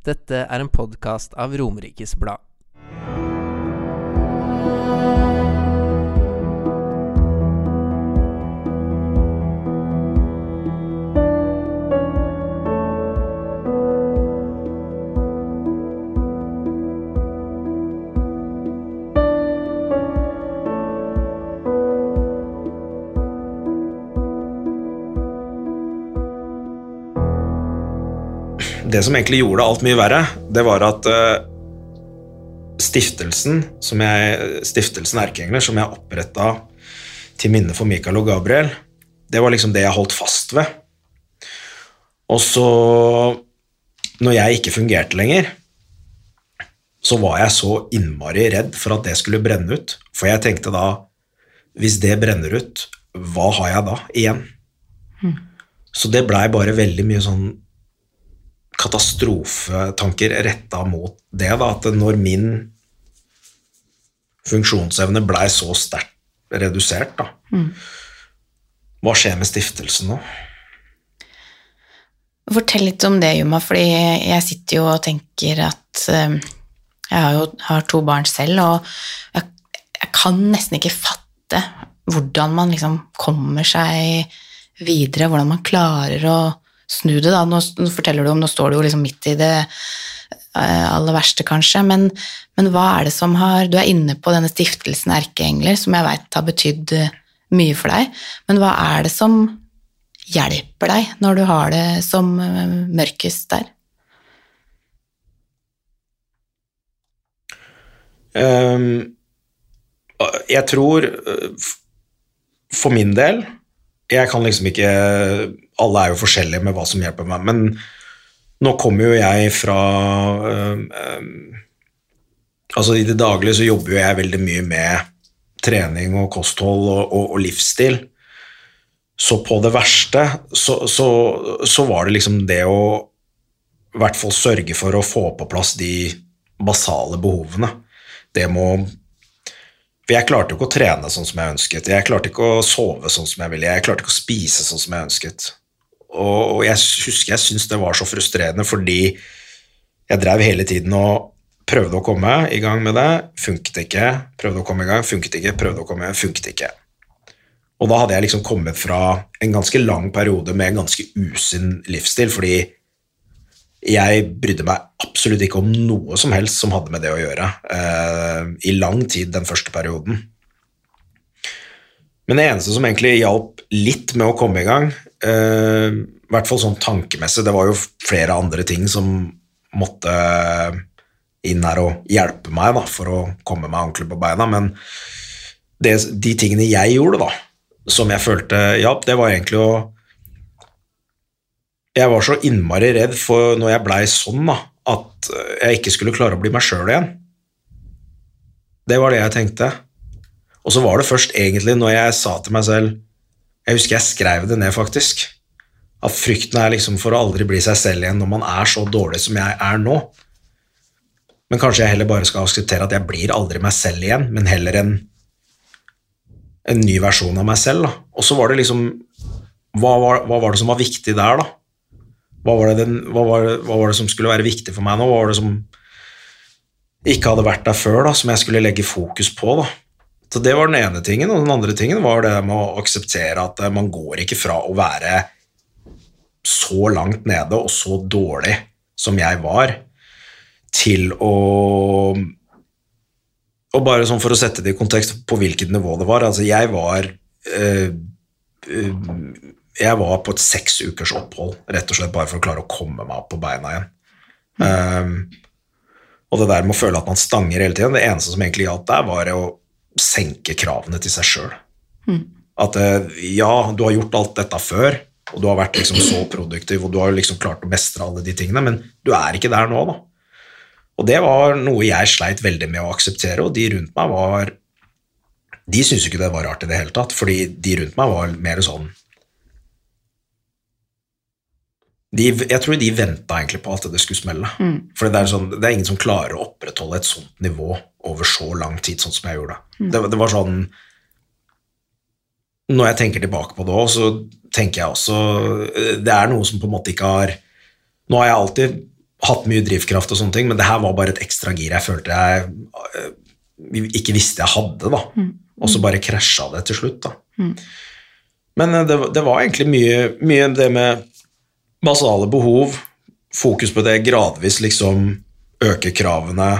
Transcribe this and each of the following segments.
Dette er en podkast av Romerikes Blad. Det som egentlig gjorde alt mye verre, det var at eh, stiftelsen, som jeg, stiftelsen Erkeengler, som jeg oppretta til minne for Michael og Gabriel, det var liksom det jeg holdt fast ved. Og så, når jeg ikke fungerte lenger, så var jeg så innmari redd for at det skulle brenne ut. For jeg tenkte da, hvis det brenner ut, hva har jeg da igjen? Så det blei bare veldig mye sånn katastrofetanker retta mot det. Da, at når min funksjonsevne blei så sterkt redusert, da Hva skjer med stiftelsen da? Fortell litt om det, Juma, fordi jeg sitter jo og tenker at eh, jeg har jo har to barn selv, og jeg, jeg kan nesten ikke fatte hvordan man liksom kommer seg videre, hvordan man klarer å snu det. Da. Nå, forteller du om, nå står du jo liksom midt i det eh, aller verste, kanskje, men, men hva er det som har Du er inne på denne stiftelsen Erkeengler, som jeg veit har betydd eh, mye for deg, men hva er det som hjelper deg når du har det som eh, mørkest der? Um, jeg tror For min del Jeg kan liksom ikke Alle er jo forskjellige med hva som hjelper meg, men nå kommer jo jeg fra øh, øh, Altså I det daglige så jobber jo jeg veldig mye med trening og kosthold og, og, og livsstil. Så på det verste så, så, så var det liksom det å i hvert fall sørge for å få på plass de basale behovene. Det må For jeg klarte jo ikke å trene sånn som jeg ønsket. Jeg klarte ikke å sove sånn som jeg ville. Jeg klarte ikke å spise sånn som jeg ønsket. Og, jeg husker jeg syntes det var så frustrerende fordi jeg drev hele tiden og prøvde å komme i gang med det, funket ikke. Prøvde å komme i gang, funket ikke. Prøvde å komme, funket ikke. Og da hadde jeg liksom kommet fra en ganske lang periode med en ganske usunn livsstil, fordi jeg brydde meg absolutt ikke om noe som helst som hadde med det å gjøre, eh, i lang tid den første perioden. Men det eneste som egentlig hjalp litt med å komme i gang, Uh, i hvert fall sånn tankemessig, det var jo flere andre ting som måtte inn her og hjelpe meg da, for å komme meg ordentlig på beina, men det, de tingene jeg gjorde da, som jeg følte Ja, det var egentlig å jeg var så innmari redd for når jeg blei sånn, da, at jeg ikke skulle klare å bli meg sjøl igjen. Det var det jeg tenkte. Og så var det først egentlig når jeg sa til meg selv Jeg husker jeg skrev det ned, faktisk. At frykten er liksom for å aldri bli seg selv igjen når man er så dårlig som jeg er nå. Men kanskje jeg heller bare skal akseptere at jeg blir aldri meg selv igjen, men heller en, en ny versjon av meg selv. Da. Og så var det liksom hva var, hva var det som var viktig der, da? Hva var, den, hva, var hva var det som skulle være viktig for meg nå? Hva var det som ikke hadde vært der før, da, som jeg skulle legge fokus på? da? Så Det var den ene tingen, og den andre tingen var det med å akseptere at eh, man går ikke fra å være så langt nede og så dårlig som jeg var, til å Og bare sånn for å sette det i kontekst på hvilket nivå det var. altså Jeg var øh, øh, jeg var på et seks ukers opphold, rett og slett bare for å klare å komme meg opp på beina igjen. Um, og det der med å føle at man stanger hele tiden, det eneste som egentlig gjaldt der, var å senke kravene til seg sjøl. At eh, ja, du har gjort alt dette før, og du har vært liksom så produktiv, og du har liksom klart å mestre alle de tingene, men du er ikke der nå, da. Og det var noe jeg sleit veldig med å akseptere, og de rundt meg var De syntes ikke det var rart i det hele tatt, fordi de rundt meg var mer sånn de, jeg tror de venta egentlig på at det skulle smelle. For det er, sånn, det er ingen som klarer å opprettholde et sånt nivå over så lang tid, sånn som jeg gjorde. Det, det var sånn Når jeg tenker tilbake på det òg, så tenker jeg også Det er noe som på en måte ikke har Nå har jeg alltid hatt mye drivkraft og sånne ting, men det her var bare et ekstra gir jeg følte jeg øh, ikke visste jeg hadde, da. Og så bare krasja det til slutt, da. Men øh, det, det var egentlig mye, mye det med basale behov, fokus på det, gradvis liksom øke kravene,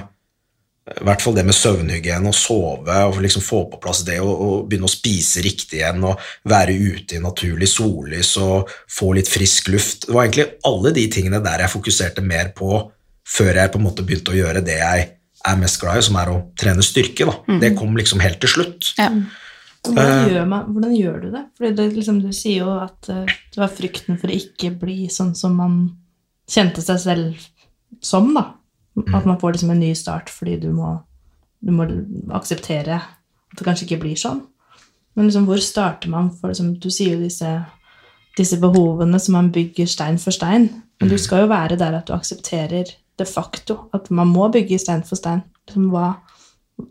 i hvert fall det med søvnhygiene og sove og liksom få på plass det og, og begynne å spise riktig igjen og være ute i naturlig sollys og få litt frisk luft. Det var egentlig alle de tingene der jeg fokuserte mer på før jeg på en måte begynte å gjøre det jeg er mest glad i, som er å trene styrke. Da. Det kom liksom helt til slutt. Ja. Hvordan gjør, man, hvordan gjør du det? Fordi det, liksom, Du sier jo at eh, det var frykten for å ikke bli sånn som man kjente seg selv som. da. At man får liksom en ny start fordi du må, du må akseptere at det kanskje ikke blir sånn. Men liksom, hvor starter man for liksom, Du sier jo disse, disse behovene som man bygger stein for stein. Men du skal jo være der at du aksepterer de facto at man må bygge stein for stein. Liksom, hva,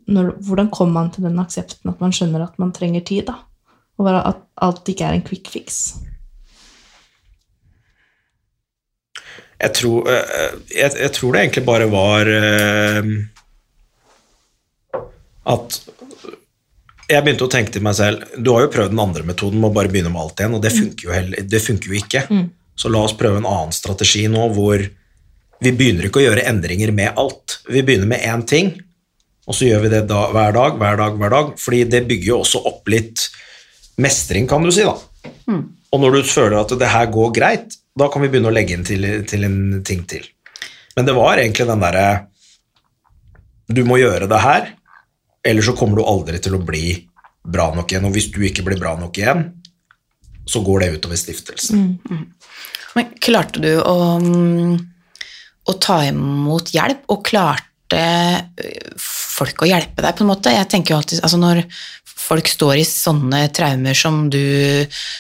når, hvordan kommer man til den aksepten at man skjønner at man trenger tid? da? Og at alt ikke er en quick fix. Jeg tror, øh, jeg, jeg tror det egentlig bare var øh, at jeg begynte å tenke til meg selv Du har jo prøvd den andre metoden med å bare begynne med alt igjen, og det funker jo, heller, det funker jo ikke. Så la oss prøve en annen strategi nå hvor vi begynner ikke å gjøre endringer med alt. Vi begynner med én ting, og så gjør vi det da, hver dag, hver dag, hver dag. Fordi det bygger jo også opp litt mestring, kan du si, da. Og når du føler at det her går greit, da kan vi begynne å legge inn til, til en ting til. Men det var egentlig den derre Du må gjøre det her, ellers så kommer du aldri til å bli bra nok igjen. Og hvis du ikke blir bra nok igjen, så går det utover stiftelsen. Men klarte du å, mm, å ta imot hjelp, og klarte folk å hjelpe deg på en måte? Jeg tenker jo alltid, altså når folk står i sånne traumer som du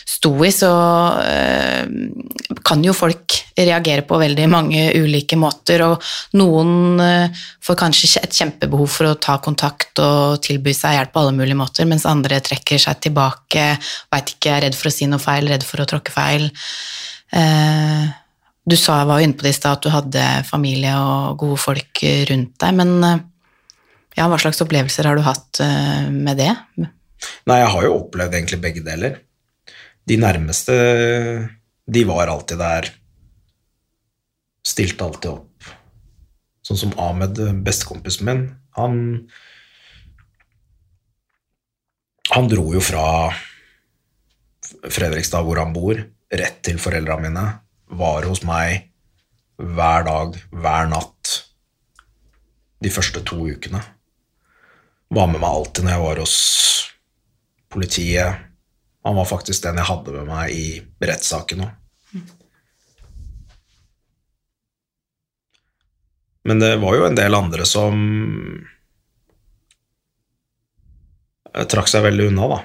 sto i, så øh, kan jo folk reagere på veldig mange ulike måter, og noen øh, får kanskje et kjempebehov for å ta kontakt og tilby seg hjelp på alle mulige måter, mens andre trekker seg tilbake, veit ikke, er redd for å si noe feil, redd for å tråkke feil. Uh, du sa, jeg var inne på det i stad, at du hadde familie og gode folk rundt deg, men ja, hva slags opplevelser har du hatt eh, med det? Nei, jeg har jo opplevd egentlig begge deler. De nærmeste, de var alltid der. Stilte alltid opp. Sånn som Ahmed, bestekompisen min, han Han dro jo fra Fredrikstad, hvor han bor, rett til foreldrene mine. Var hos meg hver dag, hver natt de første to ukene. Var med meg alltid når jeg var hos politiet. Han var faktisk den jeg hadde med meg i rettssaken òg. Men det var jo en del andre som trakk seg veldig unna, da.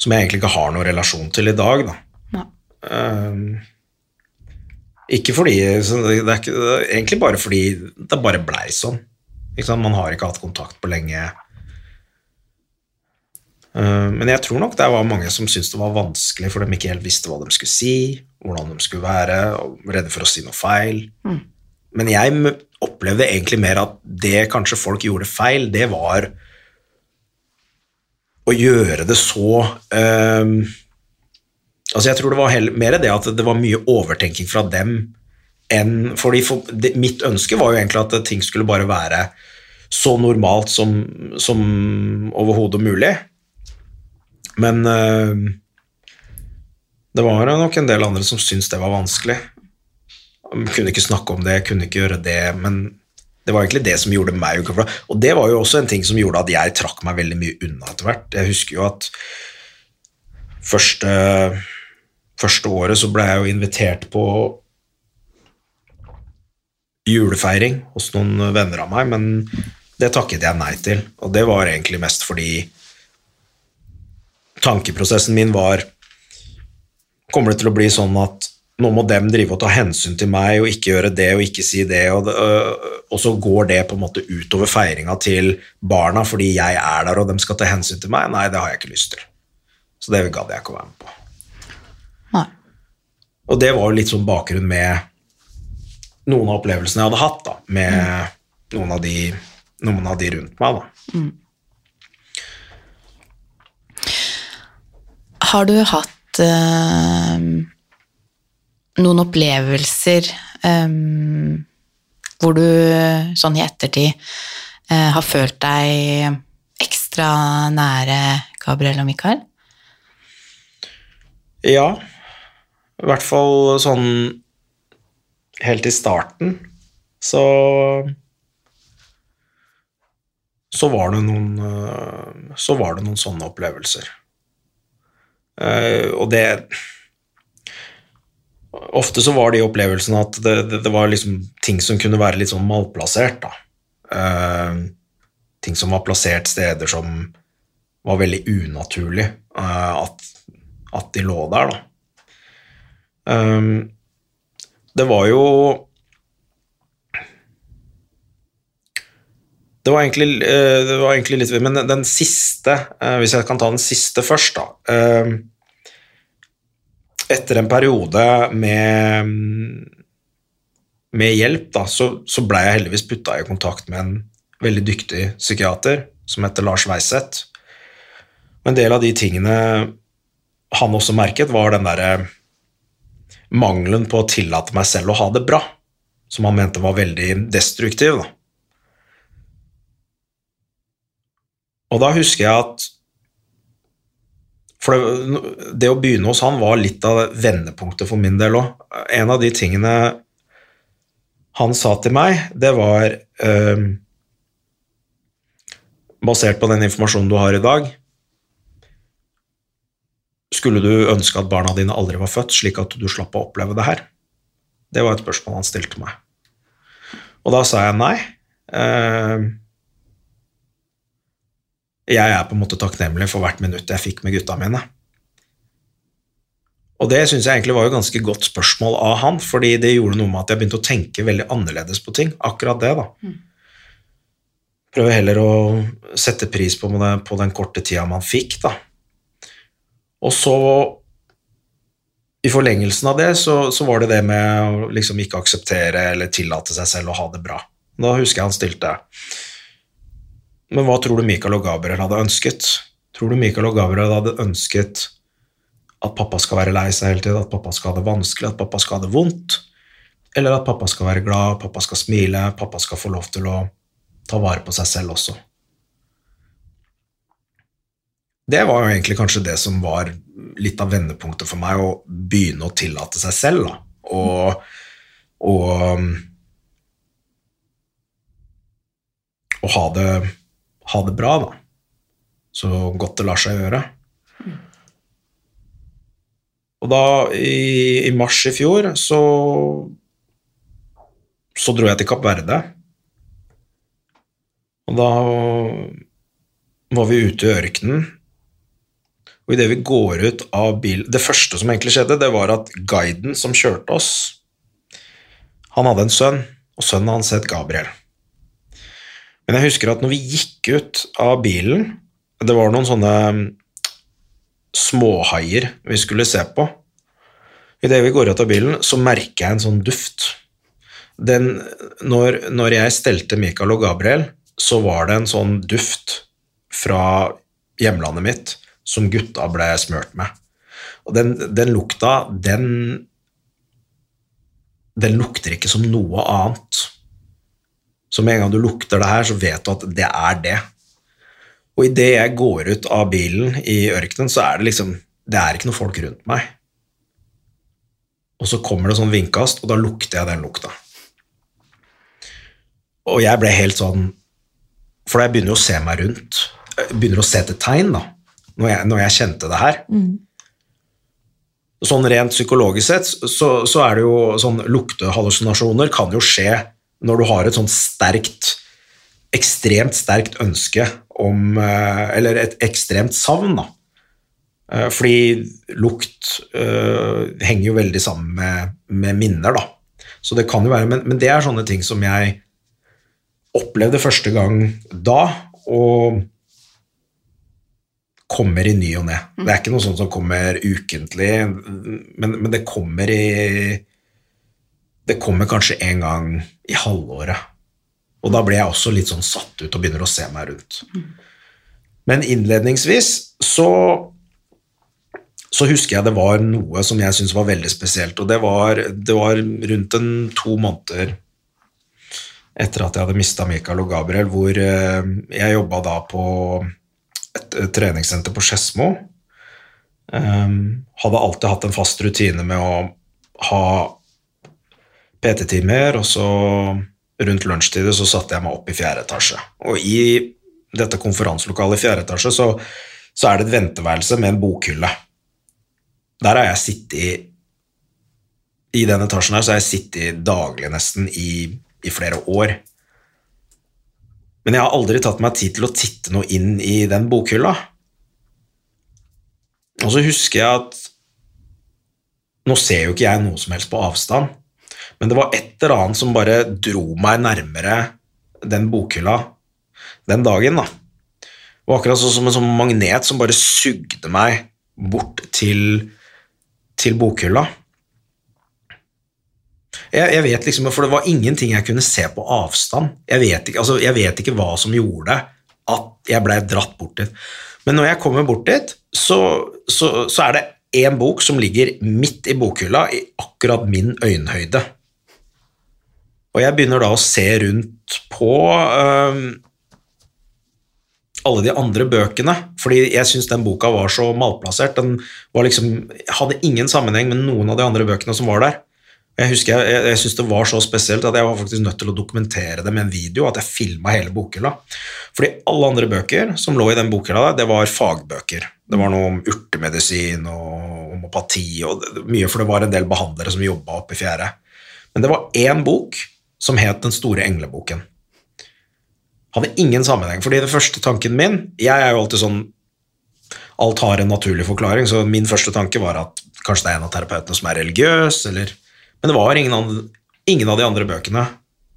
Som jeg egentlig ikke har noen relasjon til i dag, da. Ehm, ikke fordi det er, ikke, det er Egentlig bare fordi det bare blei sånn. Man har ikke hatt kontakt på lenge. Eh, Men jeg tror nok det var mange som syntes det var vanskelig, for de ikke helt visste hva de skulle si, hvordan de skulle være, og redde for å si noe feil. Men jeg opplevde egentlig mer at det kanskje folk gjorde feil, det var å gjøre det så um, Altså Jeg tror det var heller, mer det at det var mye overtenking fra dem enn fordi for, det, Mitt ønske var jo egentlig at ting skulle bare være så normalt som, som overhodet mulig. Men eh, det var nok en del andre som syntes det var vanskelig. Jeg kunne ikke snakke om det, kunne ikke gjøre det, men det var egentlig det som gjorde meg ukomfortabel. Og det var jo også en ting som gjorde at jeg trakk meg veldig mye unna etter hvert. Jeg husker jo at første, første året så ble jeg jo invitert på julefeiring hos noen venner av meg, men det takket jeg nei til. Og det var egentlig mest fordi tankeprosessen min var Kommer det til å bli sånn at nå må dem drive og ta hensyn til meg og ikke gjøre det og ikke si det, og, øh, og så går det på en måte utover feiringa til barna fordi jeg er der og dem skal ta hensyn til meg? Nei, det har jeg ikke lyst til. Så det gadd jeg ikke å være med på. Nei. Og det var jo litt sånn bakgrunn med noen av opplevelsene jeg hadde hatt da, med noen, av de, noen av de rundt meg. Da. Har du hatt eh, noen opplevelser eh, hvor du sånn i ettertid eh, har følt deg ekstra nære Gabriel og Mikael? Ja, i hvert fall sånn helt i starten så så var det noen øh, så var det noen sånne opplevelser. Eh, og det Ofte så var de opplevelsene at det, det, det var liksom ting som kunne være litt sånn malplassert, da. Eh, ting som var plassert steder som var veldig unaturlig eh, at, at de lå der, da. Det var jo Det var egentlig, eh, det var egentlig litt Men den siste, eh, hvis jeg kan ta den siste først, da um, Etter en periode med, med hjelp, da, så, så blei jeg heldigvis putta i kontakt med en veldig dyktig psykiater som heter Lars Weiseth. En del av de tingene han også merket, var den derre mangelen på å tillate meg selv å ha det bra, som han mente var veldig destruktiv. Da. Og da husker jeg at For det, det å begynne hos han var litt av vendepunktet for min del òg. En av de tingene han sa til meg, det var eh, Basert på den informasjonen du har i dag, skulle du ønske at barna dine aldri var født, slik at du slapp å oppleve det her? Det var et spørsmål han stilte meg. Og da sa jeg nei. Eh, jeg er på en måte takknemlig for hvert minutt jeg fikk med gutta mine. Og det syns jeg egentlig var et ganske godt spørsmål av han, fordi det gjorde noe med at jeg begynte å tenke veldig annerledes på ting. Akkurat det, da. Prøve heller å sette pris på, det, på den korte tida man fikk, da. Og så, i forlengelsen av det, så, så var det det med å liksom ikke akseptere eller tillate seg selv å ha det bra. Da husker jeg han stilte Men hva tror du Michael og Gabriel hadde ønsket? Tror du Michael og Gabriel hadde ønsket at pappa skal være lei seg hele tiden, at pappa skal ha det vanskelig, at pappa skal ha det vondt? Eller at pappa skal være glad, pappa skal smile, pappa skal få lov til å ta vare på seg selv også? det var jo egentlig kanskje det som var litt av vendepunktet for meg, å begynne å tillate seg selv, da. Og, og, og ha, det, ha det bra, da. Så godt det lar seg gjøre. Og da, i, i mars i fjor, så så dro jeg til Kapp Verde. Og da var vi ute i ørkenen og idet vi går ut av bil Det første som egentlig skjedde, det var at guiden som kjørte oss, han hadde en sønn, og sønnen hans het Gabriel. Men jeg husker at når vi gikk ut av bilen Det var noen sånne småhaier vi skulle se på. Idet vi går ut av bilen, så merker jeg en sånn duft. Den, når, når jeg stelte Michael og Gabriel, så var det en sånn duft fra hjemlandet mitt som gutta ble smørt med. Og den, den lukta, den Den lukter ikke som noe annet. Så med en gang du lukter det her, så vet du at det er det. Og idet jeg går ut av bilen i ørkenen, så er det liksom Det er ikke noen folk rundt meg. Og så kommer det sånn vindkast, og da lukter jeg den lukta. Og jeg ble helt sånn For jeg begynner jo å se meg rundt. Jeg begynner å se etter tegn, da når jeg, når jeg kjente det her. Mm. Sånn rent psykologisk sett så, så, er det jo sånn luktehallusinasjoner kan jo skje når du har et sånn sterkt ekstremt sterkt ønske om eh, Eller et ekstremt savn, da. Eh, fordi lukt uh, henger jo veldig sammen med, med, minner, da. Så det kan jo være men, men, det er sånne ting som jeg opplevde første gang da, og kommer i ny og ne. Det er ikke noe sånt som kommer ukentlig, men, men, det kommer i det kommer kanskje en gang i halvåret. Og da ble jeg også litt sånn satt ut og begynner å se meg rundt. Men innledningsvis så så husker jeg det var noe som jeg syntes var veldig spesielt. Og det var, det var rundt en to måneder etter at jeg hadde mista Mikael og Gabriel, hvor eh, jeg jobba da på et, et treningssenter på Skedsmo. Um, hadde alltid hatt en fast rutine med å ha PT-timer, og så rundt lunsjtider så satte jeg meg opp i fjerde etasje. Og i dette konferanselokalet i fjerde etasje så, så er det et venteværelse med en bokhylle. Der har jeg sittet I den etasjen her så har jeg sittet daglig nesten i, i flere år. Men jeg har aldri tatt meg tid til å titte noe inn i den bokhylla. Og så husker jeg at Nå ser jo ikke jeg noe som helst på avstand, men det var et eller annet som bare dro meg nærmere den bokhylla den dagen. da. Det var akkurat sånn som en sånn magnet som bare sugde meg bort til, til bokhylla. Jeg, jeg, vet liksom, For det var ingenting jeg kunne se på avstand. Jeg vet ikke, altså, jeg vet ikke hva som gjorde at jeg blei dratt bort dit. Men når jeg kommer bort dit, så, så, så er det én bok som ligger midt i bokhylla, i akkurat min øyenhøyde. Og jeg begynner da å se rundt på øh, alle de andre bøkene, fordi jeg syns den boka var så malplassert. Den var liksom, hadde ingen sammenheng med noen av de andre bøkene som var der. Jeg husker jeg, jeg, jeg syntes det var så spesielt at jeg var faktisk nødt til å dokumentere det med en video, at jeg filma hele bokhylla. Fordi alle andre bøker som lå i den bokhylla, det var fagbøker. Det var noe om urtemedisin og homopati og mye, for det var en del behandlere som jobba oppe i fjerde. Men det var én bok som het Den store engleboken. Hadde ingen sammenheng, fordi det første tanken min Jeg er jo alltid sånn Alt har en naturlig forklaring, så min første tanke var at kanskje det er en av terapeutene som er religiøs, eller Men det var ingen, andre, ingen av de andre bøkene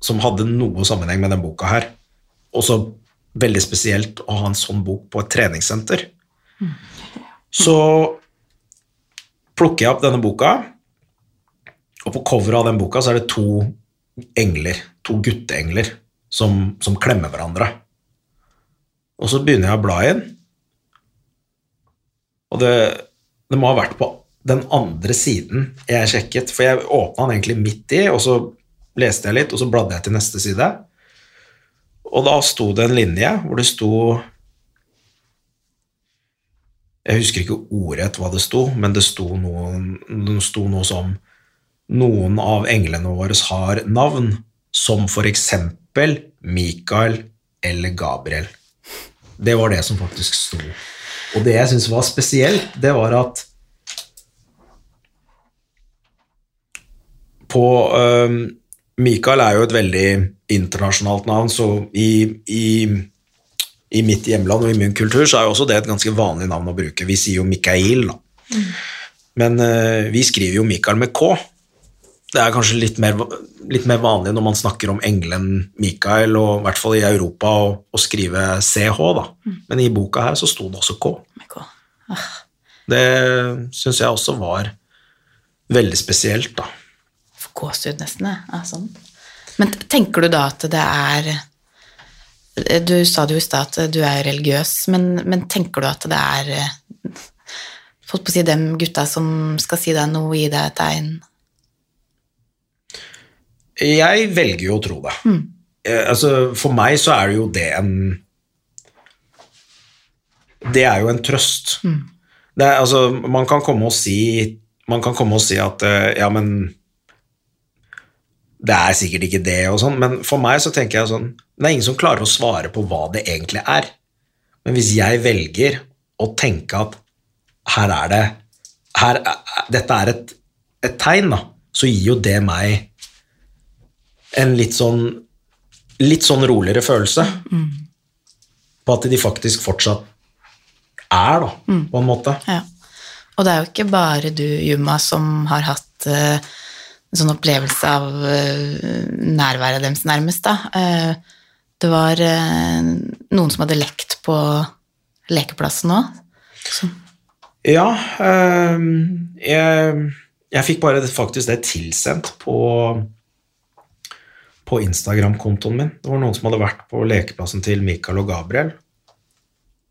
som hadde noe sammenheng med den boka her. Også veldig spesielt å ha en sånn bok på et treningssenter. Så plukker jeg opp denne boka, og på coveret av den boka så er det to engler, to gutteengler, som, som klemmer hverandre. Og så begynner jeg å bla inn, og det, det må ha vært på den andre siden jeg sjekket, for jeg åpna den egentlig midt i, og så leste jeg litt, og så bladde jeg til neste side. Og da sto det en linje hvor det sto Jeg husker ikke ordrett hva det sto, men det sto noe, det sto noe som Noen av englene våre har navn, som eksempel Mikael eller Gabriel. Det var det som faktisk sto. Og det jeg syns var spesielt, det var at på um, Mikael er jo et veldig internasjonalt navn, så i, i, i, mitt hjemland og i min kultur så er jo også det et ganske vanlig navn å bruke. Vi sier jo Mikael, da. Mm. Men uh, vi skriver jo Mikael med K. Det er kanskje litt mer, litt mer, vanlig når man snakker om engelen Mikael, og i hvert fall i Europa, å skrive CH, da. Mm. Men i boka her så sto det også K. Ah. Det syns jeg også var veldig spesielt, da gåsehud nesten. Ja, sånn. Men tenker du da at det er Du sa det jo i stad at du er religiøs, men, men, tenker du at det er Fått på å si dem gutta som skal si deg noe, gi deg et tegn? Jeg velger jo å tro det. Mm. Altså, for meg så er det jo det en Det er jo en trøst. Mm. Er, altså, man kan komme og si man kan komme og si at ja, men det er sikkert ikke det, og sånn, men for meg så tenker jeg sånn Det er ingen som klarer å svare på hva det egentlig er. Men hvis jeg velger å tenke at her er det her, Dette er et, et tegn, da, så gir jo det meg en litt sånn litt sånn roligere følelse mm. på at de faktisk fortsatt er, da, mm. på en måte. Ja. Og det er jo ikke bare du, Juma, som har hatt uh, en sånn opplevelse av uh, nærværet deres, nærmest. da. Uh, det var noen som hadde lekt på lekeplassen òg. Ja, jeg, jeg, fikk bare faktisk det tilsendt på på Instagram-kontoen min. Det var noen som hadde vært på lekeplassen til Mikael og Gabriel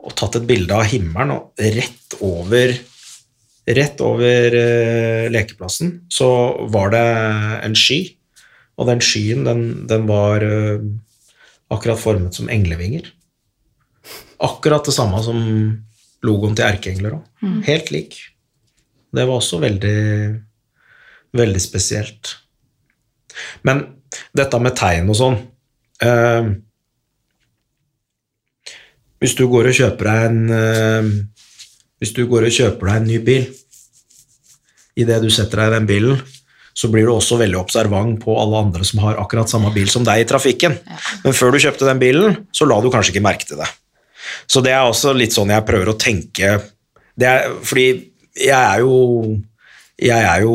og tatt et bilde av himmelen, og rett over Rett over eh, lekeplassen så var det en sky, og den skyen, den, den var eh, akkurat formet som englevinger. Akkurat det samme som logoen til erkeengler òg. Helt lik. Det var også veldig, veldig spesielt. Men dette med tegn og sånn eh, Hvis du går og kjøper deg en eh, Hvis du går og kjøper deg en ny bil Idet du setter deg i den bilen, så blir du også veldig observant på alle andre som har akkurat samme bil som deg i trafikken. Men før du kjøpte den bilen, så la du kanskje ikke merke til det. Så det er også litt sånn jeg prøver å tenke det er, Fordi jeg er jo Jeg er jo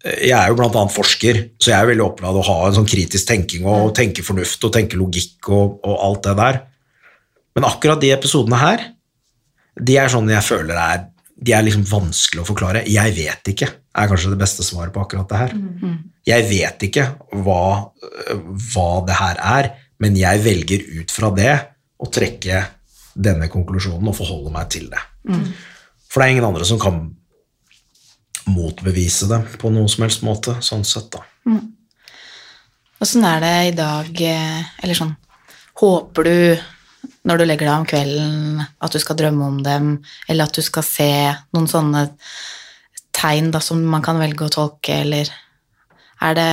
jeg er jo annet forsker, så jeg er veldig opptatt av å ha en sånn kritisk tenking og tenke fornuft og tenke logikk og, og alt det der. Men akkurat de episodene her, de er sånn jeg føler er de er liksom vanskelig å forklare. Jeg vet ikke, er kanskje det beste svaret på akkurat det her. Jeg vet ikke hva, hva det her er, men jeg velger ut fra det å trekke denne konklusjonen og forholde meg til det. For det er ingen andre som kan motbevise det på noen som helst måte, sånn sett, da. Åssen er det i dag, eh, eller sånn Håper du når du legger deg om kvelden at du skal drømme om dem, eller at du skal se noen sånne tegn da, som man kan velge å tolke, eller er det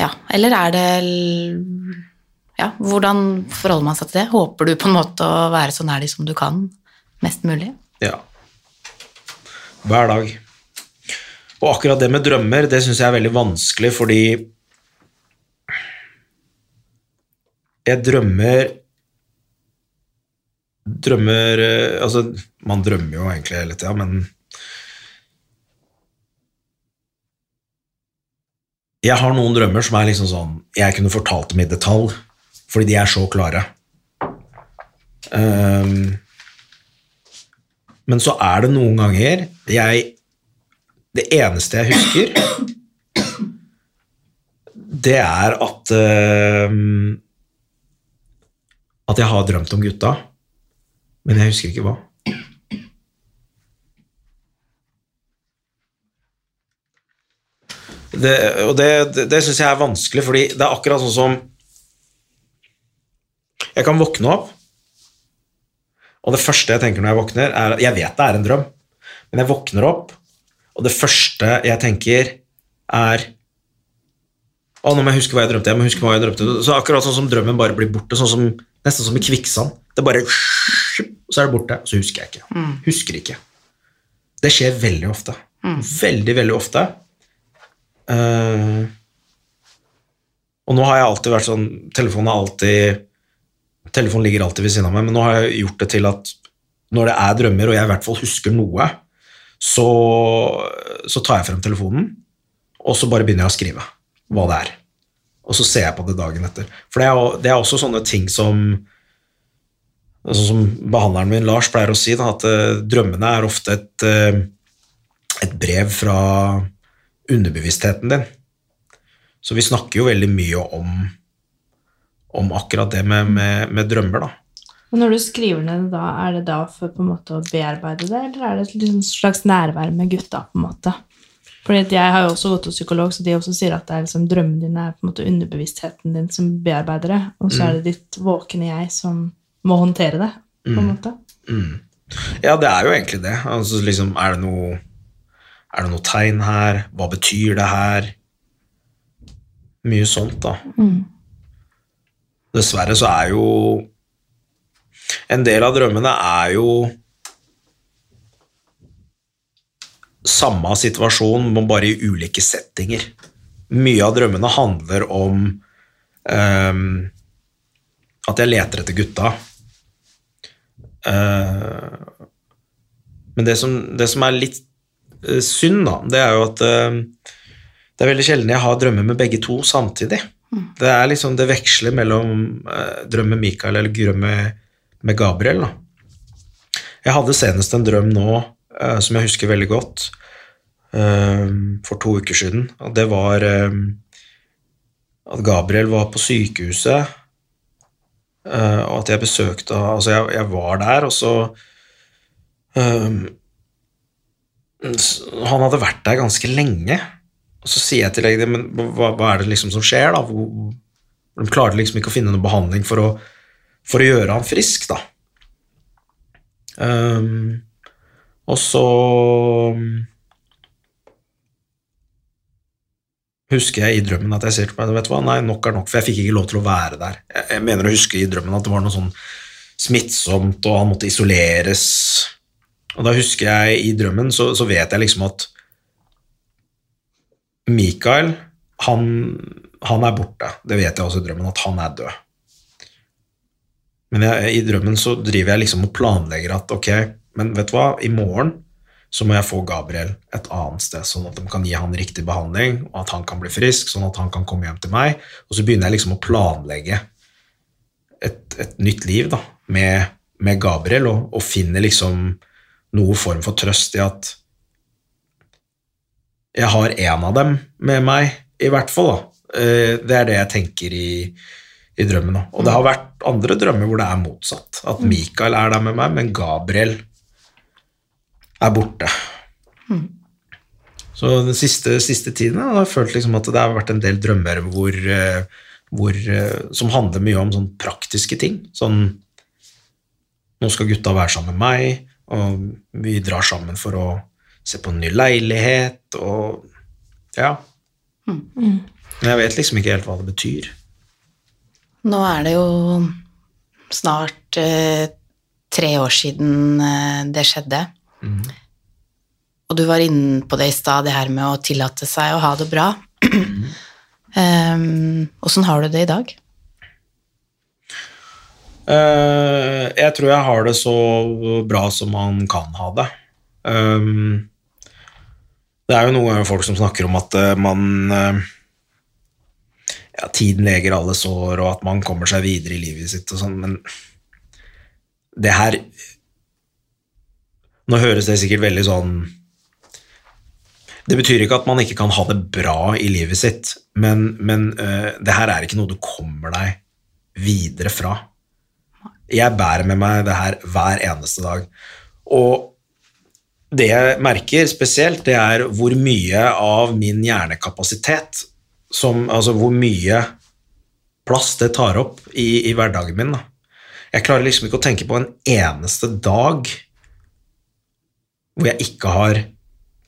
Ja, eller er det Ja, hvordan forholder man seg til det? Håper du på en måte å være så nær de som du kan, mest mulig? Ja. Hver dag. Og akkurat det med drømmer, det syns jeg er veldig vanskelig, fordi jeg drømmer Drømmer eh, Altså, man drømmer jo egentlig hele tida, men Jeg har noen drømmer som er liksom sånn Jeg kunne fortalt dem i detalj, fordi de er så klare. Um, men så er det noen ganger jeg Det eneste jeg husker, det er at uh, At jeg har drømt om gutta, men jeg husker ikke hva. Det, og det, det, det syns jeg er vanskelig, fordi det er akkurat sånn som Jeg kan våkne opp, og det første jeg tenker når jeg våkner, er Jeg vet det er en drøm, men jeg våkner opp, og det første jeg tenker, er Å, nå må jeg huske hva jeg drømte. Jeg må huske hva jeg drømte. Så akkurat sånn som drømmen bare blir borte, sånn som, nesten som i kvikksand. Det bare Så er det borte, og så husker jeg ikke. Husker ikke. Det skjer veldig ofte. Veldig, veldig ofte. Uh, og nå har jeg alltid vært sånn Telefonen er alltid Telefonen ligger alltid ved siden av meg, men nå har jeg gjort det til at når det er drømmer, og jeg i hvert fall husker noe, så, så tar jeg frem telefonen, og så bare begynner jeg å skrive hva det er. Og så ser jeg på det dagen etter. For det er, det er også sånne ting som Sånn som behandleren min Lars pleier å si, da, at eh, drømmene er ofte et, eh, et brev fra underbevisstheten din. Så vi snakker jo veldig mye om, om akkurat det med, med, med drømmer, da. Og når du skriver ned det da, er det da for på en måte å bearbeide det, eller er det et liksom slags nærvær med gutta? på en måte? Fordi Jeg har jo også gått hos psykolog, så de også sier at det er liksom drømmene dine er på en måte underbevisstheten din som bearbeider det, og så er det ditt våkne jeg som må håndtere det. på en måte. Ja, det er jo egentlig det. Altså, liksom, er det noe Er det noe tegn her? Hva betyr det her? Mye sånt, da. Dessverre så er jo En del av drømmene er jo samme situasjon, men bare i ulike settinger. Mye av drømmene handler om um, at jeg leter etter gutta. Uh, men det som, det som er litt eh, synd, da, det er jo at uh, det er veldig sjelden jeg har drømmer med begge to samtidig. Det er liksom, det veksler mellom eh, drøm Mikael eller drøm med Gabriel. Da. Jeg hadde senest en drøm nå eh, som jeg husker veldig godt. eh, for to uker siden. Og det var eh, at Gabriel var på sykehuset, eh, og at jeg besøkte Altså, jeg, jeg var der, og så eh, Han hadde vært der ganske lenge. Og så sier jeg til legen men hva, hva er det liksom som skjer, da? De klarte liksom ikke å finne noen behandling for å, for å gjøre han frisk, da. Um, og så husker jeg i drømmen at jeg sier til meg vet du hva, nei, nok er nok, for jeg fikk ikke lov til å være der. Jeg, jeg mener å huske i drømmen at det var noe sånn smittsomt, og han måtte isoleres. Og da husker jeg i drømmen, så, så vet jeg liksom at Mikael, han, han er borte. Det vet jeg også i drømmen, at han er død. Men jeg, i drømmen så driver jeg liksom og planlegger at ok, men vet du hva, i morgen så må jeg få Gabriel et annet sted, sånn at de kan gi han riktig behandling, og at han kan bli frisk, sånn at han kan komme hjem til meg. Og så begynner jeg liksom å planlegge et, et nytt liv da, med, med Gabriel, og, og finner liksom noe form for trøst i at jeg har en av dem med meg, i hvert fall. da. Eh, Det er det jeg tenker i, i drømmen. òg. Og det har vært andre drømmer hvor det er motsatt. At Mikael er der med meg, men Gabriel er borte. Så den siste, siste tiden har jeg følt liksom at det har vært en del drømmer hvor, eh, hvor, eh, som handler mye om sånn praktiske ting. Sånn Nå skal gutta være sammen med meg, og vi drar sammen for å se på en ny leilighet, og ja. Men jeg vet liksom ikke helt hva det betyr. Nå er det jo snart eh, tre år siden eh, det skjedde. Og du var inne på det i stad, det her med å tillate seg å ha det bra. um, har du det i dag? Uh, jeg tror jeg har det så bra som man kan ha det. Um, det er jo noen folk som snakker om at eh, man eh, ja, Tiden leger alle sår, og at man kommer seg videre i livet sitt og sånn, men det her Nå høres det sikkert veldig sånn Det betyr ikke at man ikke kan ha det bra i livet sitt, men, men uh, det her er ikke noe du kommer deg videre fra. Jeg bærer med meg det her hver eneste dag. Og det jeg merker spesielt, det er hvor mye av min hjernekapasitet som, Altså hvor mye plass det tar opp i, i hverdagen min. Da. Jeg klarer liksom ikke å tenke på en eneste dag hvor jeg ikke har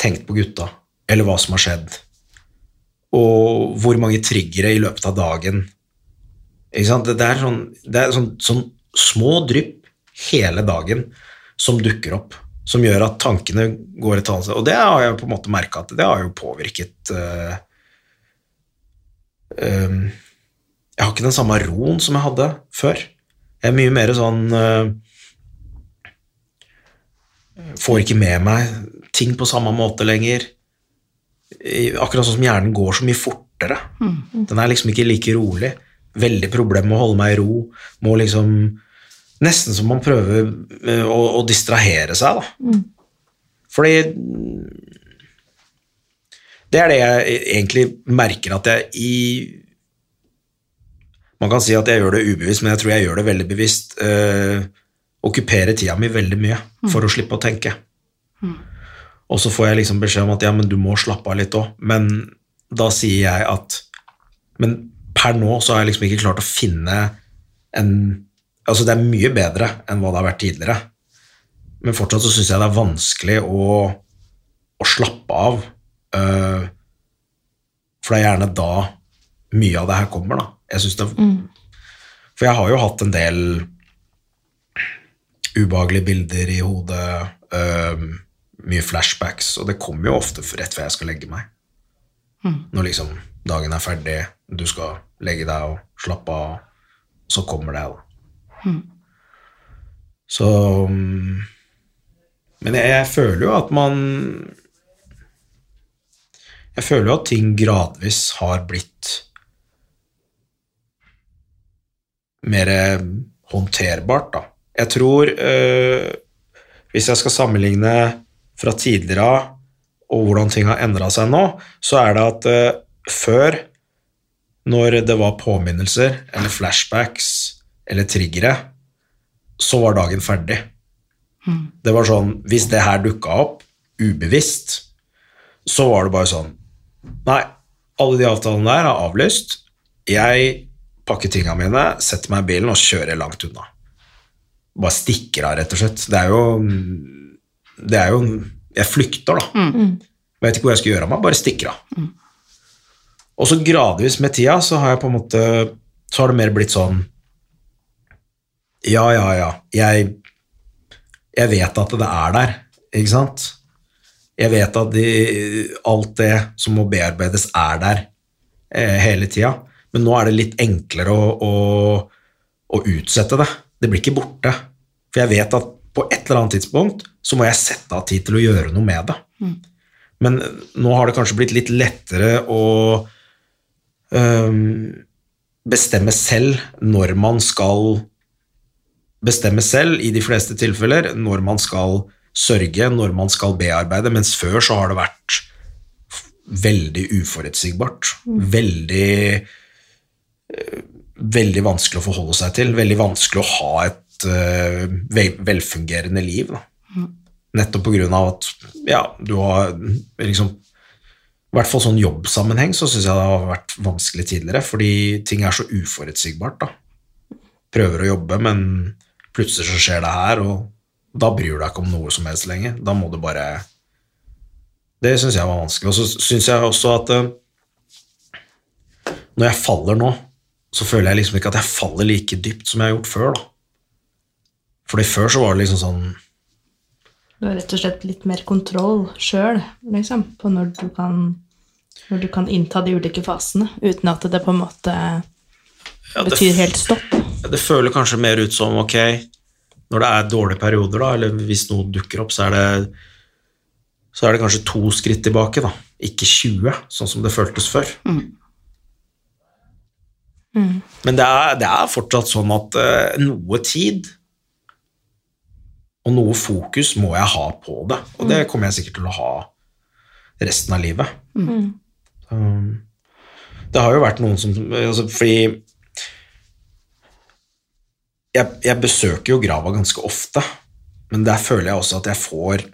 tenkt på gutta, eller hva som har skjedd. Og hvor mange triggere i løpet av dagen. Det, det er, sånn, det er sånn, sånn små drypp hele dagen som dukker opp, som gjør at tankene går et annet sted. Og det har jeg på en måte merka at det har jo påvirket eh, eh, Jeg har ikke den samme roen som jeg hadde før. Jeg er mye mer sånn eh, Får ikke med meg ting på samme måte lenger. Akkurat sånn som hjernen går så mye fortere. Den er liksom ikke like rolig. Veldig problem med å holde meg i ro. Må liksom Nesten som man prøver eh, å, å distrahere seg, da. Fordi Det er det jeg egentlig merker at jeg i Man kan si at jeg gjør det ubevisst, men jeg tror jeg gjør det veldig bevisst. Øh, okkupere tida mi veldig mye for å slippe å tenke. Og så får jeg liksom beskjed om at ja, men du må slappe av litt òg. Men da sier jeg at Men per nå så har jeg liksom ikke klart å finne en Altså, det er mye bedre enn hva det har vært tidligere. Men fortsatt så syns jeg det er vanskelig å, å slappe av. Uh, for det er gjerne da mye av det her kommer, da. Jeg synes det For jeg har jo hatt en del ubehagelige bilder i hodet, uh, mye flashbacks, og det kommer jo ofte rett før jeg skal legge meg. Når liksom dagen er ferdig, du skal legge deg og slappe av, så kommer det, da. Så mm, Men jeg, jeg føler jo at man Jeg føler jo at ting gradvis har blitt mer håndterbart, da. Jeg tror, øh, hvis jeg skal sammenligne fra tidligere av og hvordan ting har endra seg nå, så er det at øh, før, når det var påminnelser eller flashbacks eller triggere, så var dagen ferdig. Det var sånn Hvis det her dukka opp ubevisst, så var det bare sånn Nei, alle de avtalene der er avlyst. Jeg pakker tingene mine, setter meg i bilen og kjører langt unna. Bare stikker av, rett og slett. Det er jo Det er jo Jeg flykter, da. Vet ikke hvor jeg skal gjøre av meg, bare stikker av. Og så gradvis med tida så har jeg på en måte Så har det mer blitt sånn Ja, ja, ja. Jeg, jeg vet at det er der, ikke sant? Jeg vet at de, alt det som må bearbeides, er der eh, hele tida. Men nå er det litt enklere å, å, å utsette det. Det blir ikke borte. For jeg vet at på et eller annet tidspunkt så må jeg sette av tid til å gjøre noe med det. Men nå har det kanskje blitt litt lettere å øhm, bestemme selv når man skal bestemme selv, i de fleste tilfeller, når man skal sørge, når man skal bearbeide, mens før så har det vært veldig uforutsigbart. Veldig eh, Veldig vanskelig å forholde seg til. Veldig vanskelig å ha et uh, velfungerende liv. Da. Nettopp på grunn av at ja, du har liksom I hvert fall sånn jobbsammenheng så syns jeg det har vært vanskelig tidligere, fordi ting er så uforutsigbart. da. Prøver å jobbe, men plutselig så skjer det her, og da bryr du deg ikke om noe som helst lenger. Da må du bare Det syns jeg var vanskelig. Og så syns jeg også at eh, når jeg faller nå, så føler jeg liksom ikke at jeg faller like dypt som jeg har gjort før. da. Fordi før så var det liksom sånn Du har rett og slett litt mer kontroll sjøl liksom, på når du, kan, når du kan innta de ulike fasene, uten at det på en måte ja, det, betyr helt stopp. Det føler kanskje mer ut som ok, når det er dårlige perioder, da, eller hvis noe dukker opp, så er det så er det kanskje to skritt tilbake, da. Ikke 20, sånn som det føltes før. Men det er, det er fortsatt sånn at uh, noe tid og noe fokus må jeg ha på det, og det kommer jeg sikkert til å ha resten av livet. Um, det har jo vært noen som altså, Fordi jeg, jeg besøker jo grava ganske ofte, men der føler jeg også at jeg får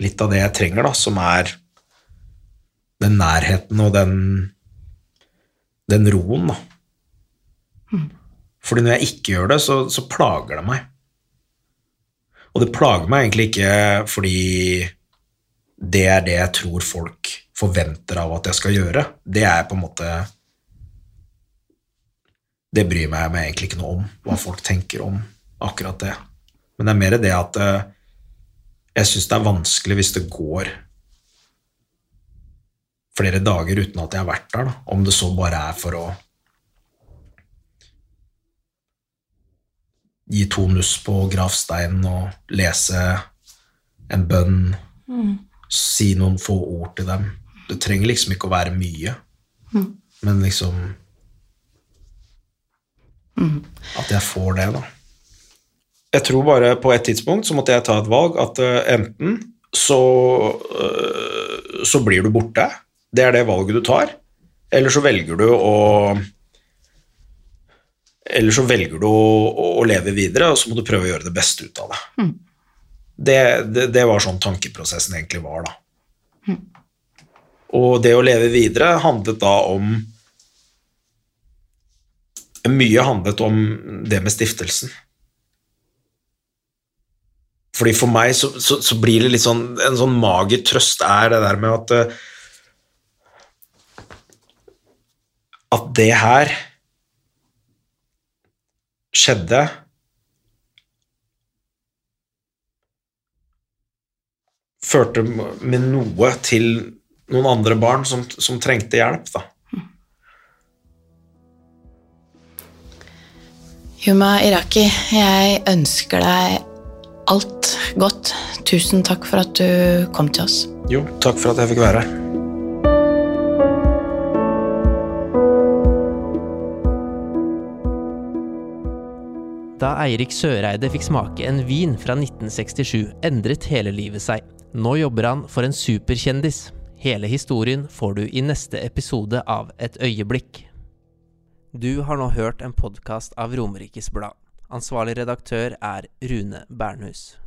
litt av det jeg trenger, da, som er den nærheten og den, den roen, da. Fordi når jeg ikke gjør det, så, så plager det meg. Og det plager meg egentlig ikke fordi det er det jeg tror folk forventer av at jeg skal gjøre. Det er på en måte Det bryr meg meg egentlig ikke noe om, hva folk tenker om akkurat det. Men det er mer det at eh, jeg syns det er vanskelig hvis det går flere dager uten at jeg har vært der, da. om det så bare er for å gi to nuss på gravsteinen og lese en bønn, si noen få ord til dem. Det trenger liksom ikke å være mye, men liksom At jeg får det, da. Jeg tror bare på et tidspunkt så måtte jeg ta et valg at eh, enten så, eh, så blir du borte, det er det valget du tar, eller så velger du å eller så velger du å, å leve videre, og så må du prøve å gjøre det beste ut av det. Det, det, det var sånn tankeprosessen egentlig var, da. Og det å leve videre handlet da om Mye handlet om det med stiftelsen. Fordi for meg så, så, så blir det litt sånn En sånn mager trøst er det der med at eh, At det her skjedde Førte med noe til noen andre barn som, som trengte hjelp, da. Huma Iraki, jeg ønsker deg alt godt. Tusen takk for at du kom til oss. Jo, takk for at jeg fikk være her. Da Eirik Søreide fikk smake en vin fra 1967, endret hele livet seg. Nå jobber han for en superkjendis. Hele historien får du i neste episode av Et øyeblikk. Du har nå hørt en podkast av Romerikes Blad. Ansvarlig redaktør er Rune Bernhus.